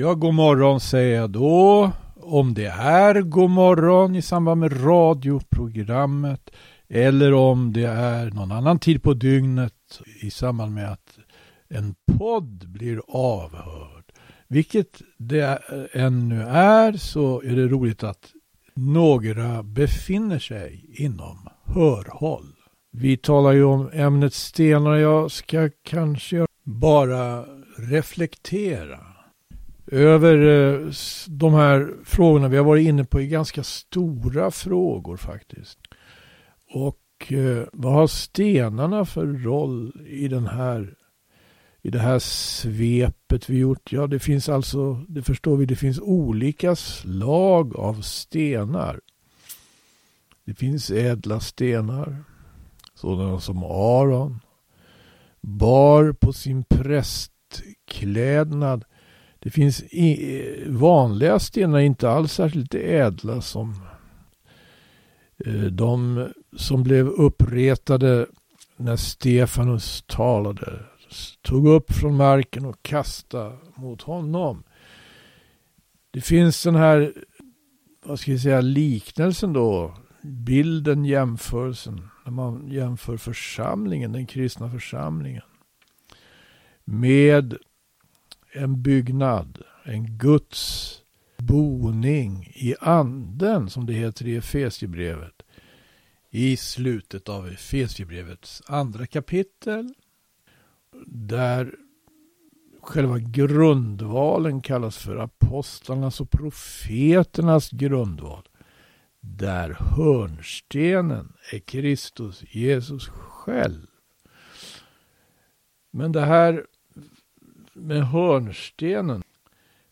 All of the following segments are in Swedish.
Ja, god morgon säger jag då. Om det är god morgon i samband med radioprogrammet eller om det är någon annan tid på dygnet i samband med att en podd blir avhörd. Vilket det ännu är så är det roligt att några befinner sig inom hörhåll. Vi talar ju om ämnet stenar. Jag ska kanske bara reflektera över eh, de här frågorna. Vi har varit inne på i ganska stora frågor faktiskt. Och eh, vad har stenarna för roll i den här i det här svepet vi gjort? Ja, det finns alltså, det förstår vi, det finns olika slag av stenar. Det finns ädla stenar, sådana som Aron bar på sin prästklädnad. Det finns vanliga stenar, inte alls särskilt ädla som eh, de som blev uppretade när Stefanus talade tog upp från marken och kastade mot honom. Det finns den här, vad ska jag säga, liknelsen då, bilden, jämförelsen, när man jämför församlingen, den kristna församlingen, med en byggnad, en Guds boning i anden, som det heter i Efesiebrevet, i slutet av Efesiebrevets andra kapitel där själva grundvalen kallas för apostlarnas och profeternas grundval. Där hörnstenen är Kristus, Jesus själv. Men det här med hörnstenen,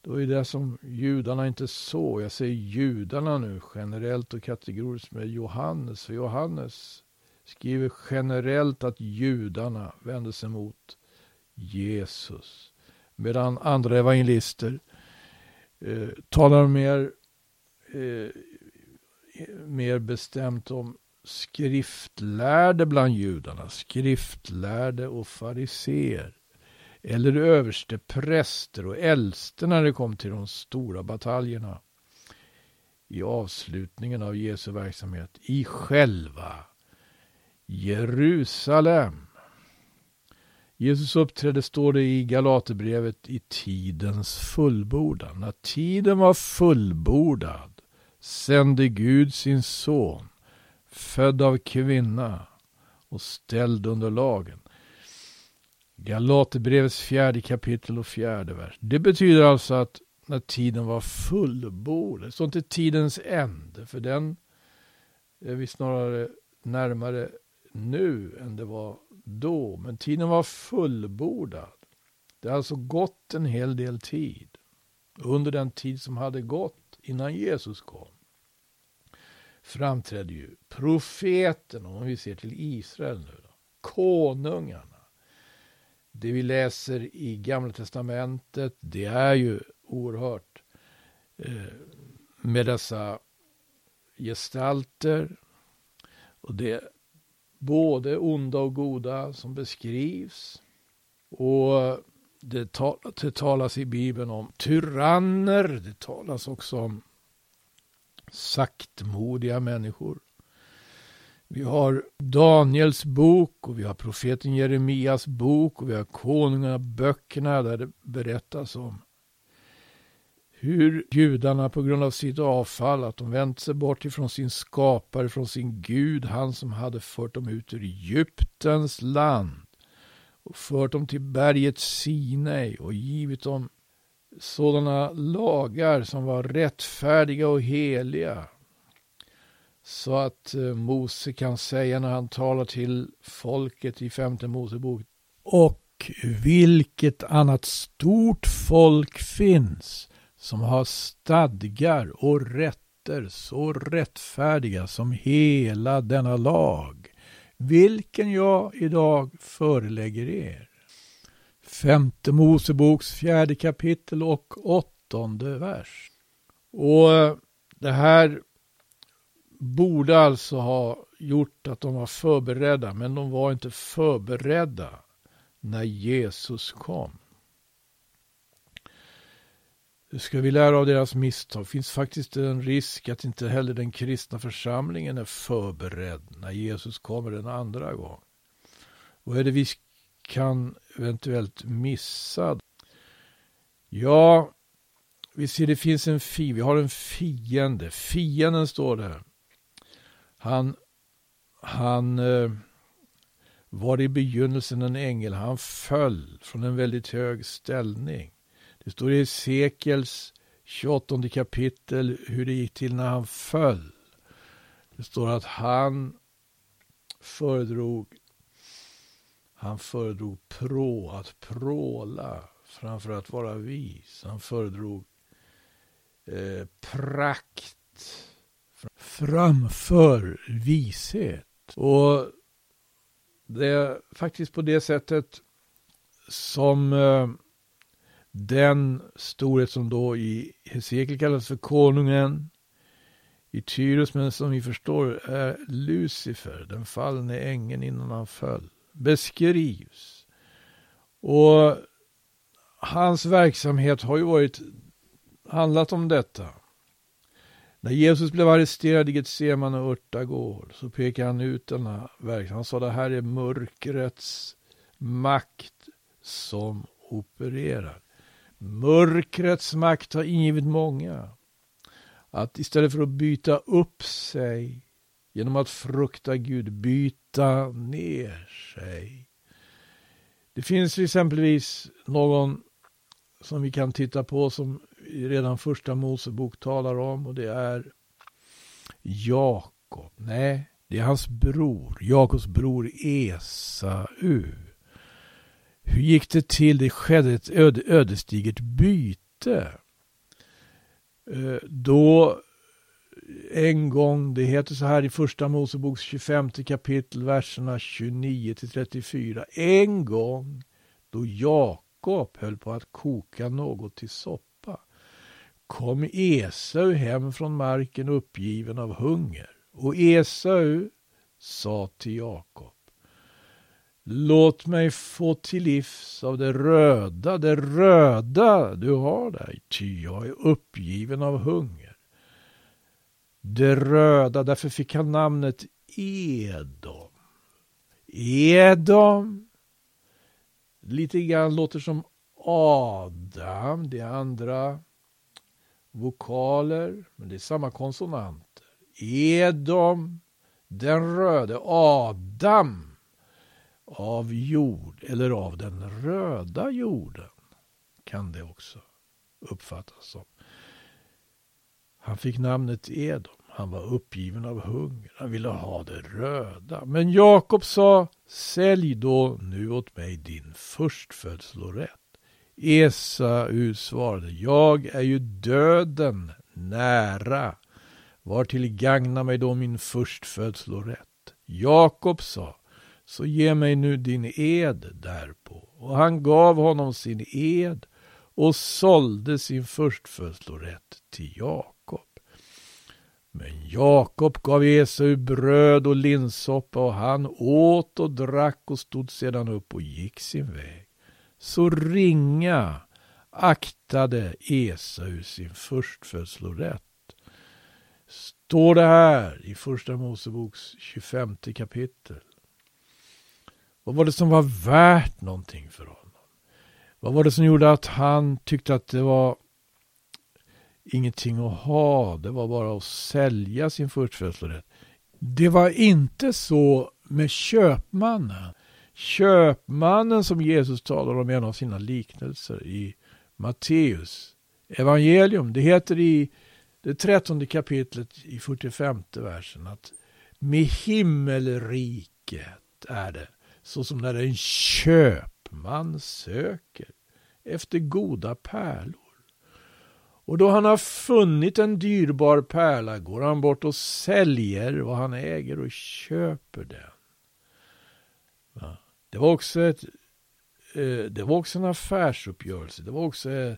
det var ju det som judarna inte såg. Jag säger judarna nu generellt och kategoriskt med Johannes. För Johannes skriver generellt att judarna vände sig mot Jesus. Medan andra evangelister eh, talar mer, eh, mer bestämt om skriftlärde bland judarna, skriftlärde och fariseer. Eller överste präster och äldste när det kom till de stora bataljerna i avslutningen av Jesu verksamhet i själva Jerusalem. Jesus uppträdde, står det i Galaterbrevet, i tidens fullbordan. När tiden var fullbordad sände Gud sin son, född av kvinna och ställd under lagen. Galaterbrevets fjärde kapitel och fjärde vers. Det betyder alltså att när tiden var fullbordad, så inte tidens ände, för den är vi snarare närmare nu än det var då. Men tiden var fullbordad. Det har alltså gått en hel del tid. Under den tid som hade gått innan Jesus kom framträdde ju profeten, om vi ser till Israel nu då, konungarna. Det vi läser i Gamla Testamentet, det är ju oerhört eh, med dessa gestalter. Och det både onda och goda som beskrivs. Och det, tal det talas i Bibeln om tyranner. Det talas också om saktmodiga människor. Vi har Daniels bok och vi har profeten Jeremias bok och vi har konungaböckerna där det berättas om hur judarna på grund av sitt avfall, att de vänt sig bort ifrån sin skapare, från sin Gud, han som hade fört dem ut ur Egyptens land och fört dem till berget Sinai och givit dem sådana lagar som var rättfärdiga och heliga. Så att eh, Mose kan säga när han talar till folket i femte Mosebok. Och vilket annat stort folk finns som har stadgar och rätter så rättfärdiga som hela denna lag, vilken jag idag förelägger er. Femte Moseboks fjärde kapitel och åttonde vers. Och eh, det här borde alltså ha gjort att de var förberedda, men de var inte förberedda när Jesus kom. ska vi lära av deras misstag. finns faktiskt en risk att inte heller den kristna församlingen är förberedd när Jesus kommer en andra gång. Vad är det vi kan eventuellt missa? Ja, vi ser det finns en fiende. Vi har en fiende. Fienden står där. Han, han eh, var i begynnelsen en ängel. Han föll från en väldigt hög ställning. Det står i Sekels 28 kapitel hur det gick till när han föll. Det står att han föredrog han föredrog prå, att pråla framför att vara vis. Han föredrog eh, prakt framför vishet. Och det är faktiskt på det sättet som eh, den storhet som då i Hesekiel kallas för konungen i Tyrus, men som vi förstår är Lucifer, den fallne ängeln innan han föll, beskrivs. Och hans verksamhet har ju varit handlat om detta. När Jesus blev arresterad i Getsemane och Örtagård så pekade han ut denna verksamhet. Han sa det här är mörkrets makt som opererar. Mörkrets makt har ingivit många att istället för att byta upp sig genom att frukta Gud, byta ner sig. Det finns exempelvis någon som vi kan titta på som redan första Mosebok talar om och det är Jakob. Nej, det är hans bror, Jakobs bror Esau. Hur gick det till? Det skedde ett öde, ödesdigert byte. Eh, då en gång, det heter så här i första Moseboks 25 kapitel, verserna 29 till 34. En gång då Jakob höll på att koka något till soppa kom Esau hem från marken uppgiven av hunger. Och Esau sa till Jakob Låt mig få till livs av det röda, det röda du har där, ty jag är uppgiven av hunger. Det röda, därför fick han namnet Edom. Edom, lite grann låter som Adam, det andra vokaler, men det är samma konsonanter. Edom, den röde, Adam av jord eller av den röda jorden kan det också uppfattas som. Han fick namnet Edom. Han var uppgiven av hunger. Han ville ha det röda. Men Jakob sa, sälj då nu åt mig din förstfödslorätt. Esau svarade, jag är ju döden nära. Var till gagna mig då min förstfödslorätt? Jakob sa, så ge mig nu din ed därpå. Och han gav honom sin ed och sålde sin förstfödslorätt till Jakob. Men Jakob gav Esau bröd och linssoppa och han åt och drack och stod sedan upp och gick sin väg. Så ringa aktade Esau sin förstfödslorätt. Står det här i Första Moseboks 25 kapitel. Vad var det som var värt någonting för honom? Vad var det som gjorde att han tyckte att det var ingenting att ha? Det var bara att sälja sin förstfödslorätt. Det var inte så med köpmannen. Köpmannen som Jesus talar om i en av sina liknelser i Matteus evangelium. Det heter i det trettonde kapitlet i 45 versen att med himmelriket är det såsom när en köpman söker efter goda pärlor. Och då han har funnit en dyrbar pärla går han bort och säljer vad han äger och köper den. Det var också ett eh, det var också en affärsuppgörelse. Det var också eh,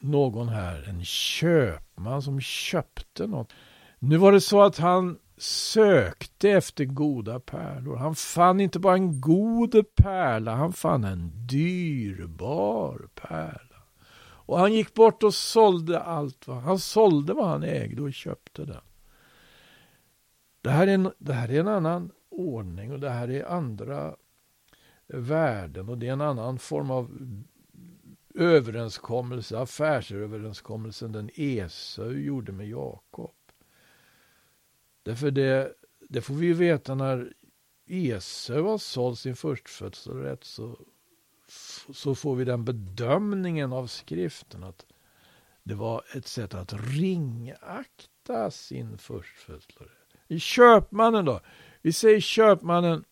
någon här, en köpman som köpte något. Nu var det så att han sökte efter goda pärlor. Han fann inte bara en god pärla, han fann en dyrbar pärla. Och han gick bort och sålde allt. Vad, Han sålde vad han ägde och köpte det. Det här, är en, det här är en annan ordning och det här är andra värden och det är en annan form av överenskommelse, affärsöverenskommelsen den Esau gjorde med Jakob. Därför det, det får vi ju veta när Esau har sålt sin förstfödslorätt så, så får vi den bedömningen av skriften att det var ett sätt att ringakta sin förstfödslorätt. I köpmannen då? Vi säger köpmannen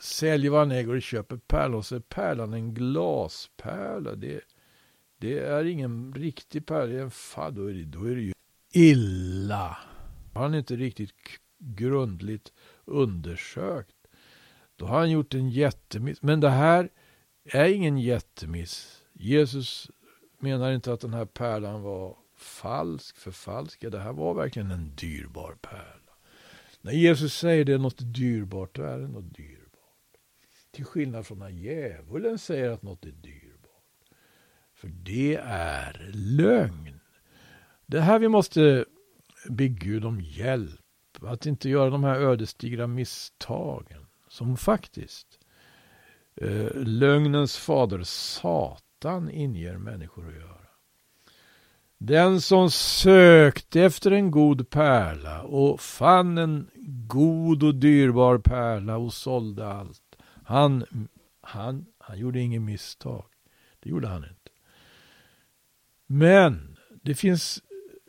säljer vad han äger och köper pärlor. Så är pärlan en glaspärla. Det, det är ingen riktig pärla, det är en fadd. Då är det, då är det ju illa. Han är inte riktigt grundligt undersökt. Då har han gjort en jättemiss. Men det här är ingen jättemiss. Jesus menar inte att den här pärlan var falsk, förfalskad. Det här var verkligen en dyrbar pärla. När Jesus säger det är något dyrbart, då är det något dyrbart. Till skillnad från när djävulen säger att något är dyrbart. För det är lögn. Det här vi måste be Gud om hjälp. Att inte göra de här ödesdigra misstagen. Som faktiskt eh, lögnens fader Satan inger människor att göra. Den som sökte efter en god pärla och fann en god och dyrbar pärla och sålde allt. Han, han, han gjorde inget misstag. Det gjorde han inte. Men det finns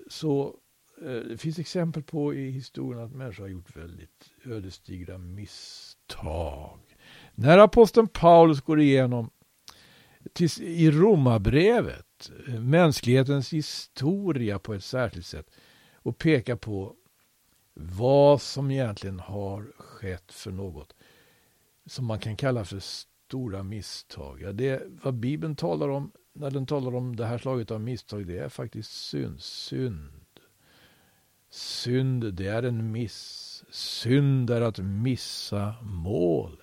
så eh, det finns exempel på i historien att människor har gjort väldigt ödesdigra misstag. När aposteln Paulus går igenom i Romarbrevet eh, mänsklighetens historia på ett särskilt sätt och pekar på vad som egentligen har skett för något som man kan kalla för stora misstag. Ja, det vad Bibeln talar om när den talar om det här slaget av misstag, det är faktiskt synd. Synd. Synd, det är en miss. Synd är att missa målet.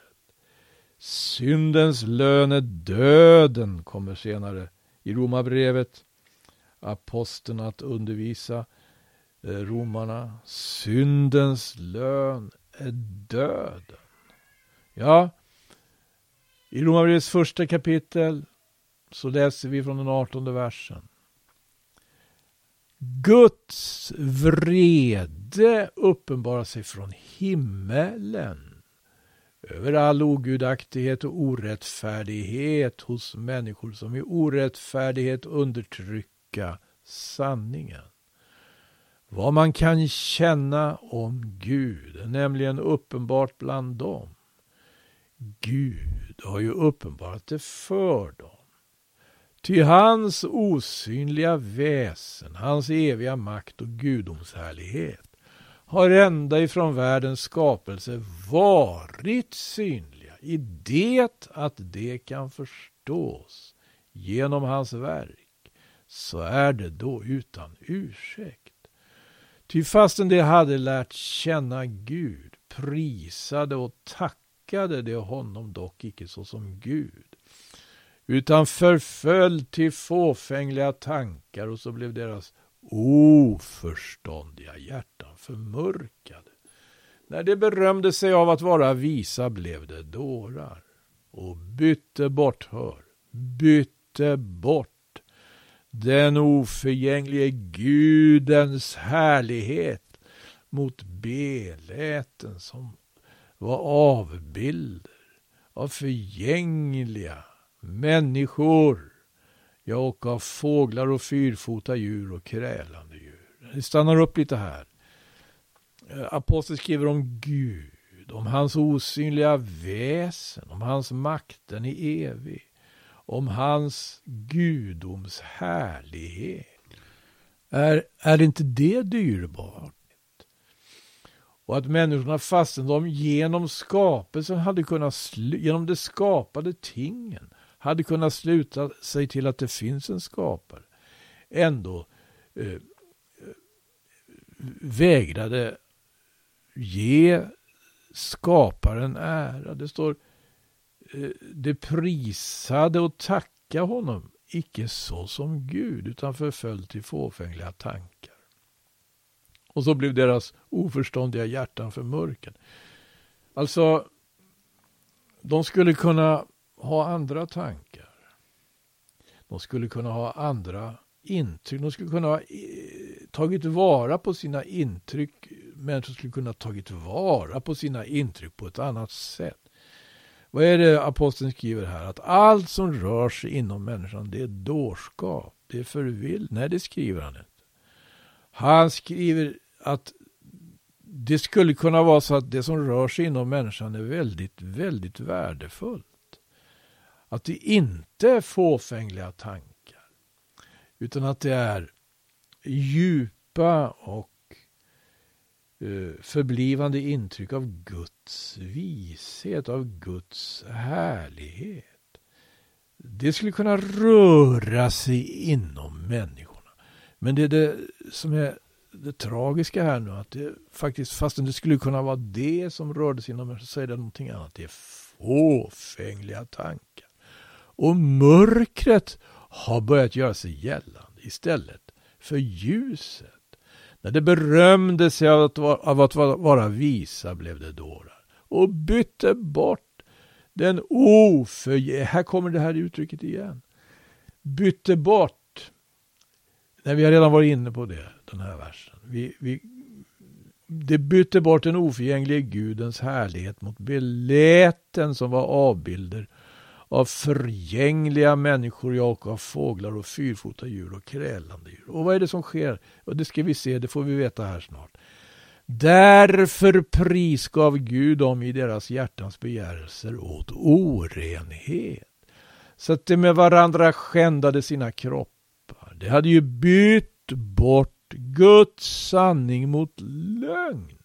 Syndens lön är döden, kommer senare i Romarbrevet. Aposteln att undervisa eh, romarna. Syndens lön är döden. Ja, i Romarbrevets första kapitel så läser vi från den artonde versen. Guds vrede uppenbarar sig från himmelen över all ogudaktighet och orättfärdighet hos människor som i orättfärdighet undertrycka sanningen. Vad man kan känna om Gud är nämligen uppenbart bland dem. Gud har ju uppenbarat det för dem. Ty hans osynliga väsen, hans eviga makt och gudomshärlighet har ända ifrån världens skapelse varit synliga i det att det kan förstås genom hans verk, så är det då utan ursäkt. Ty fastän de hade lärt känna Gud prisade och tackade de honom dock icke såsom Gud, utan förföll till fåfängliga tankar och så blev deras oförståndiga hjärtan förmörkade. När de berömde sig av att vara visa blev de dårar och bytte bort, hör, bytte bort den oförgänglige Gudens härlighet mot beläten som var avbilder av förgängliga människor ja, och av fåglar och fyrfota djur och krälande djur. Vi stannar upp lite här. Eh, aposteln skriver om Gud, om hans osynliga väsen, om hans makten i evig, om hans gudoms härlighet. Är, är inte det dyrbart? Och att människorna fastän de genom skapelsen hade kunnat, genom de skapade tingen, hade kunnat sluta sig till att det finns en skapare, ändå eh, vägrade ge skaparen ära. Det står eh, det prisade och tacka honom icke så som Gud, utan förföll till fåfängliga tankar. Och så blev deras oförståndiga hjärtan förmörkade. Alltså, de skulle kunna ha andra tankar. De skulle kunna ha andra intryck. De skulle kunna ha eh, tagit vara på sina intryck. Människor skulle kunna ha tagit vara på sina intryck på ett annat sätt. Vad är det aposteln skriver här? Att allt som rör sig inom människan, det är dårskap. Det är förvill. Nej, det skriver han inte. Han skriver att det skulle kunna vara så att det som rör sig inom människan är väldigt, väldigt värdefullt. Att det inte är fåfängliga tankar. Utan att det är djupa och eh, förblivande intryck av Guds vishet, av Guds härlighet. Det skulle kunna röra sig inom människorna. Men det är det som är det tragiska här nu, att det faktiskt, fastän det skulle kunna vara det som rörde sig inom så säger det någonting annat. Det är fåfängliga tankar. Och mörkret har börjat göra sig gällande istället för ljuset. När det berömde sig av att, av att vara visa blev det dårar och bytte bort den oförgä... Här kommer det här uttrycket igen. Bytte bort. när vi har redan varit inne på det, den här versen. Vi, vi, det bytte bort den oförgänglige Gudens härlighet mot beläten som var avbilder av förgängliga människor, ja, och av fåglar och fyrfota djur och krälande djur. Och vad är det som sker? Och det ska vi se, det får vi veta här snart. Därför prisgav Gud dem i deras hjärtans begärelser åt orenhet, så att de med varandra skändade sina kroppar. De hade ju bytt bort Guds sanning mot lögn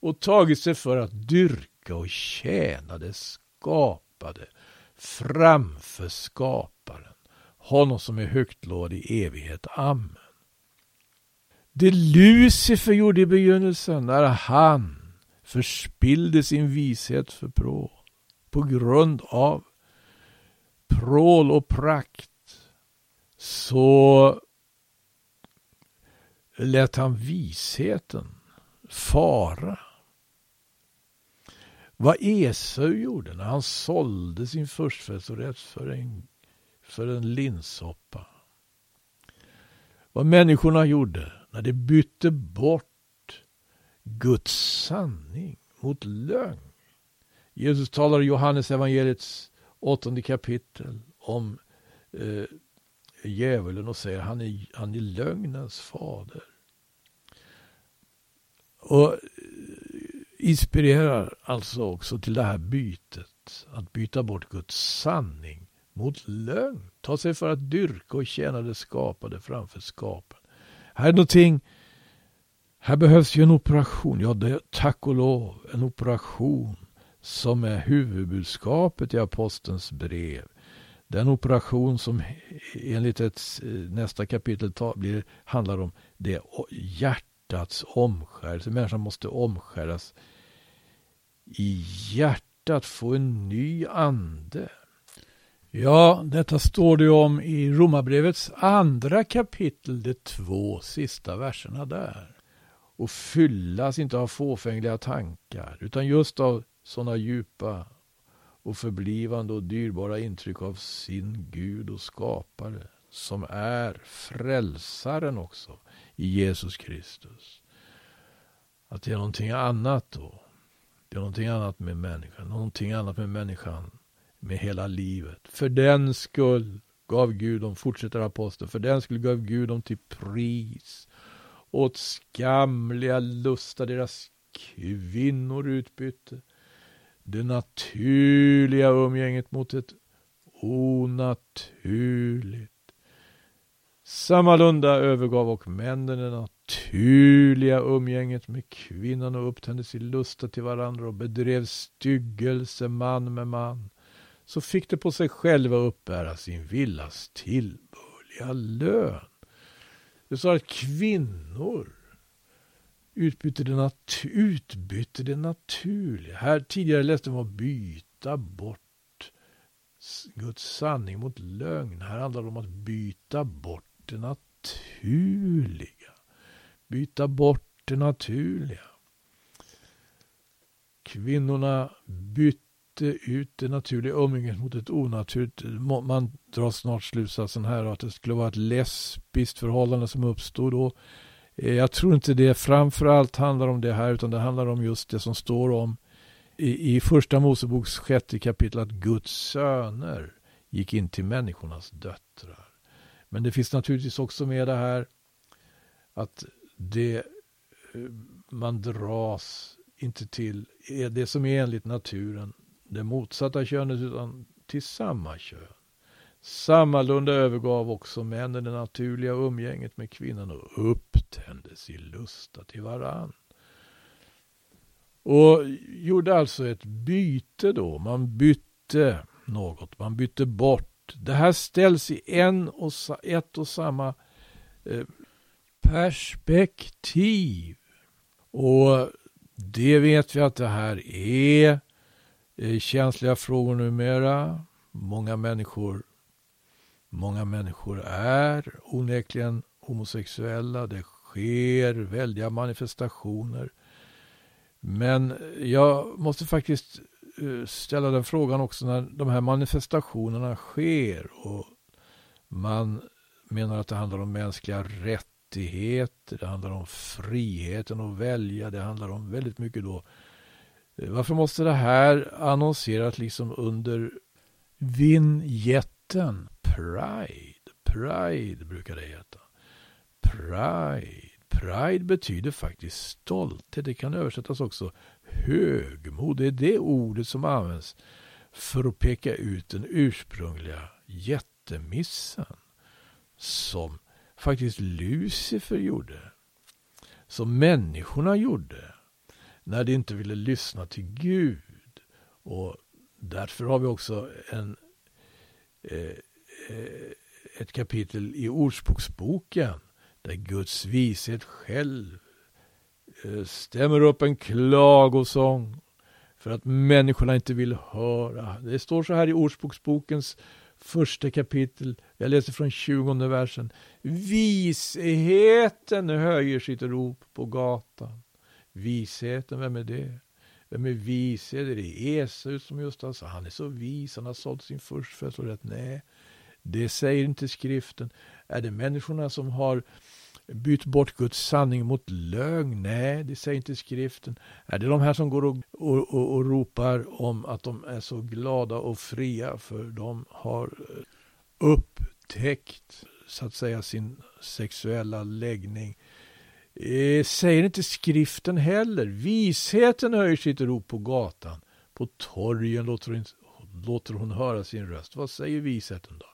och tagit sig för att dyrka och tjäna det skapade framför skaparen, honom som är högt lovad i evighet. Amen. Det Lucifer gjorde i begynnelsen när han förspillde sin vishet för prål på grund av prål och prakt så lät han visheten fara vad Esau gjorde när han sålde sin förstfödslorätt för en, för en linssoppa. Vad människorna gjorde när de bytte bort Guds sanning mot lögn. Jesus talar i Johannes evangeliets åttonde kapitel om eh, djävulen och säger han är, han är lögnens fader. Och inspirerar alltså också till det här bytet. Att byta bort Guds sanning mot lögn. Ta sig för att dyrka och tjäna det skapade framför skapen. Här är någonting, här behövs ju en operation. Ja, det är tack och lov en operation som är huvudbudskapet i apostelns brev. Den operation som enligt ett, nästa kapitel blir, handlar om det hjärtats omskärelse. Människan måste omskäras i hjärtat få en ny ande. Ja, detta står det om i Romarbrevets andra kapitel, de två sista verserna där. Och fyllas inte av fåfängliga tankar, utan just av sådana djupa och förblivande och dyrbara intryck av sin Gud och skapare, som är frälsaren också i Jesus Kristus. Att det är någonting annat då det är någonting annat med människan. Någonting annat med människan. Med hela livet. För den skull gav Gud dem, fortsätter aposteln, för den skull gav Gud dem till pris. Åt skamliga lustar deras kvinnor utbytte. Det naturliga umgänget mot ett onaturligt. Sammalunda övergav och männen det naturliga umgänget med kvinnan och upptändes i lusta till varandra och bedrev styggelse man med man. Så fick de på sig själva uppbära sin villas tillbörliga lön. Det sa att kvinnor utbytte det, nat utbytte det naturliga. Här tidigare läste man om att byta bort Guds sanning mot lögn. Här handlar det om att byta bort det naturliga. Byta bort det naturliga. Kvinnorna bytte ut det naturliga umgänget mot ett onaturligt. Man drar snart slutsatsen här att det skulle vara ett lesbiskt förhållande som uppstod då. Jag tror inte det framförallt handlar om det här utan det handlar om just det som står om i, i första Moseboks sjätte kapitel att Guds söner gick in till människornas döttrar. Men det finns naturligtvis också med det här att det eh, man dras inte till det som är enligt naturen, det motsatta könet, utan till samma kön. Sammalunda övergav också männen det naturliga umgänget med kvinnan och upptändes i lusta till varann. Och gjorde alltså ett byte då. Man bytte något. Man bytte bort. Det här ställs i en och, ett och samma eh, perspektiv. Och det vet vi att det här är eh, känsliga frågor numera. Många människor, många människor är onekligen homosexuella. Det sker väldiga manifestationer. Men jag måste faktiskt eh, ställa den frågan också när de här manifestationerna sker och man menar att det handlar om mänskliga rättigheter, det handlar om friheten att välja, det handlar om väldigt mycket då. Eh, varför måste det här annonseras liksom under vinjetten Pride? Pride brukar det heta. Pride. Pride betyder faktiskt stolthet. Det kan översättas också högmod. Det är det ordet som används för att peka ut den ursprungliga jättemissen som faktiskt Lucifer gjorde. Som människorna gjorde när de inte ville lyssna till Gud. Och därför har vi också en, Eh, eh, ett kapitel i Ordspråksboken där Guds vishet själv eh, stämmer upp en klagosång för att människorna inte vill höra. Det står så här i Ordspråksbokens första kapitel, jag läser från 20 versen. Visheten höjer sitt rop på gatan. Visheten, vem är det? Vem är vis? Är det Esau som just har sagt, han är så vis, han har sålt sin förstfödslorätt. Nej, det säger inte skriften. Är det människorna som har bytt bort Guds sanning mot lögn? Nej, det säger inte skriften. Är det de här som går och, och, och, och ropar om att de är så glada och fria för de har eh, upptäckt så att säga sin sexuella läggning? Eh, säger inte skriften heller. Visheten höjer sitt rop på gatan. På torgen låter hon, låter hon höra sin röst. Vad säger visheten då?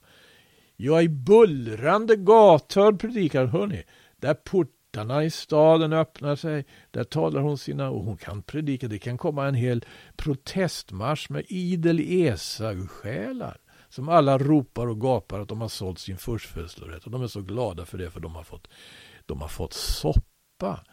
Ja, i bullrande gathörn predikar hörni. Där portarna i staden öppnar sig, där talar hon sina, och hon kan predika, det kan komma en hel protestmarsch med idel Esau-själar som alla ropar och gapar att de har sålt sin förstfödslorätt och de är så glada för det för de har fått, de har fått pappa.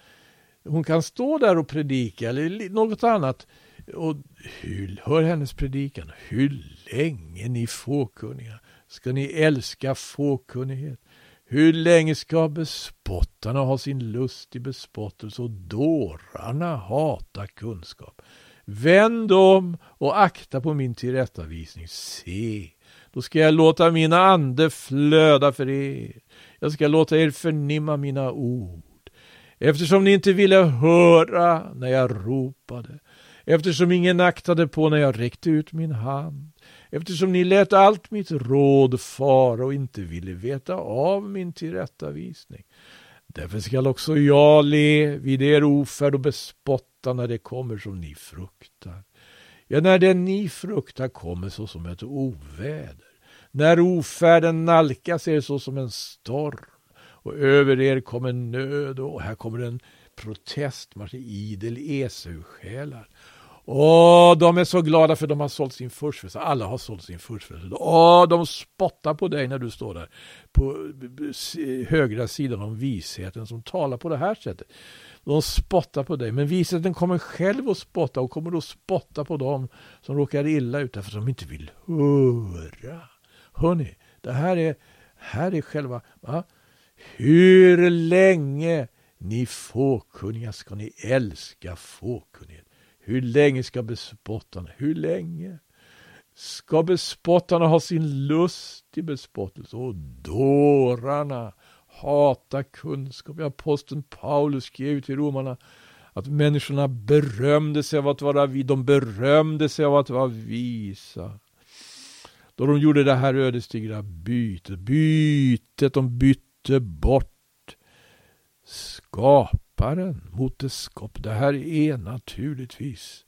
Hon kan stå där och predika eller något annat och hyll, hör hennes predikan. Hur länge ni fåkunniga ska ni älska fåkunnighet. Hur länge ska bespottarna ha sin lust i bespottelse och dårarna hata kunskap? Vänd om och akta på min tillrättavisning. Se, då ska jag låta min ande flöda för er. Jag ska låta er förnimma mina ord. Eftersom ni inte ville höra när jag ropade, eftersom ingen aktade på när jag räckte ut min hand, eftersom ni lät allt mitt råd fara och inte ville veta av min tillrättavisning. Därför skall också jag le vid er ofärd och bespotta när det kommer som ni fruktar. Ja, när det ni fruktar kommer så som ett oväder, när ofärden nalkas er så som en storm och över er kommer nöd och här kommer en protestmarsch i idel Esau-själar Åh, de är så glada för de har sålt sin förstfödsel. Alla har sålt sin förstfödsel. Åh, de spottar på dig när du står där på högra sidan om visheten som talar på det här sättet. De spottar på dig, men visheten kommer själv att spotta och kommer att spotta på dem som råkar illa ut därför att de inte vill höra. Hörni, det här är, här är själva... Va? Hur länge ni fåkunniga ska ni älska fåkunnighet? Hur länge ska bespottarna, hur länge ska bespottarna ha sin lust i bespottelse och dårarna hata kunskap? Aposteln Paulus skrev till romarna att människorna berömde sig av att vara vi, de berömde sig av att vara visa. Då de gjorde det här ödesdigra bytet, bytet, de bytte bort skaparen mot det skapade. Det här är naturligtvis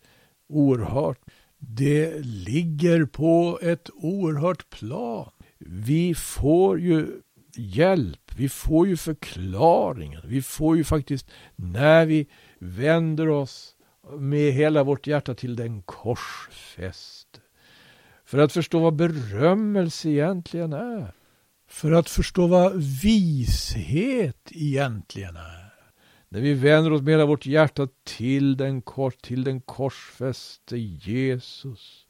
oerhört. Det ligger på ett oerhört plan. Vi får ju hjälp, vi får ju förklaringen, vi får ju faktiskt när vi vänder oss med hela vårt hjärta till den korsfäste. För att förstå vad berömmelse egentligen är. För att förstå vad vishet egentligen är. När vi vänder oss med hela vårt hjärta till den, kors, till den korsfäste Jesus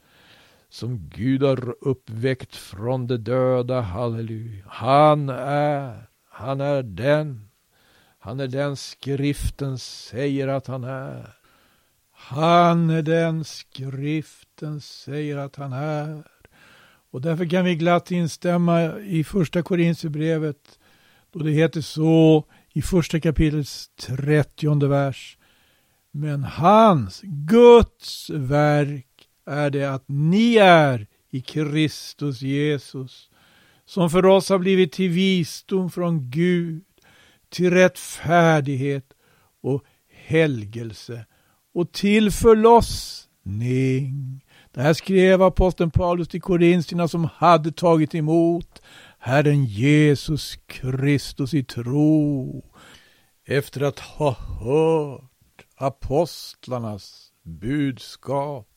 som Gud har uppväckt från de döda. Halleluja. Han är, han är den. Han är den skriften säger att han är. Han är den skriften säger att han är. Och därför kan vi glatt instämma i första Korinthierbrevet då det heter så i första kapitlets trettionde vers. Men hans, Guds verk är det att ni är i Kristus Jesus som för oss har blivit till visdom från Gud, till rättfärdighet och helgelse och till förlossning. Det här skrev aposteln Paulus till korintierna som hade tagit emot Herren Jesus Kristus i tro efter att ha hört apostlarnas budskap.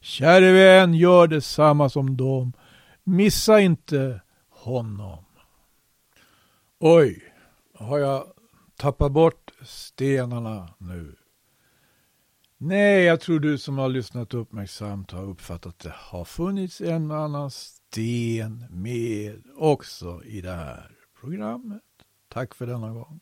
Käre vän, gör detsamma som dem. Missa inte honom. Oj, har jag tappat bort stenarna nu? Nej, jag tror du som har lyssnat uppmärksamt har uppfattat att det har funnits en och annan sten med också i det här programmet. Tack för denna gång.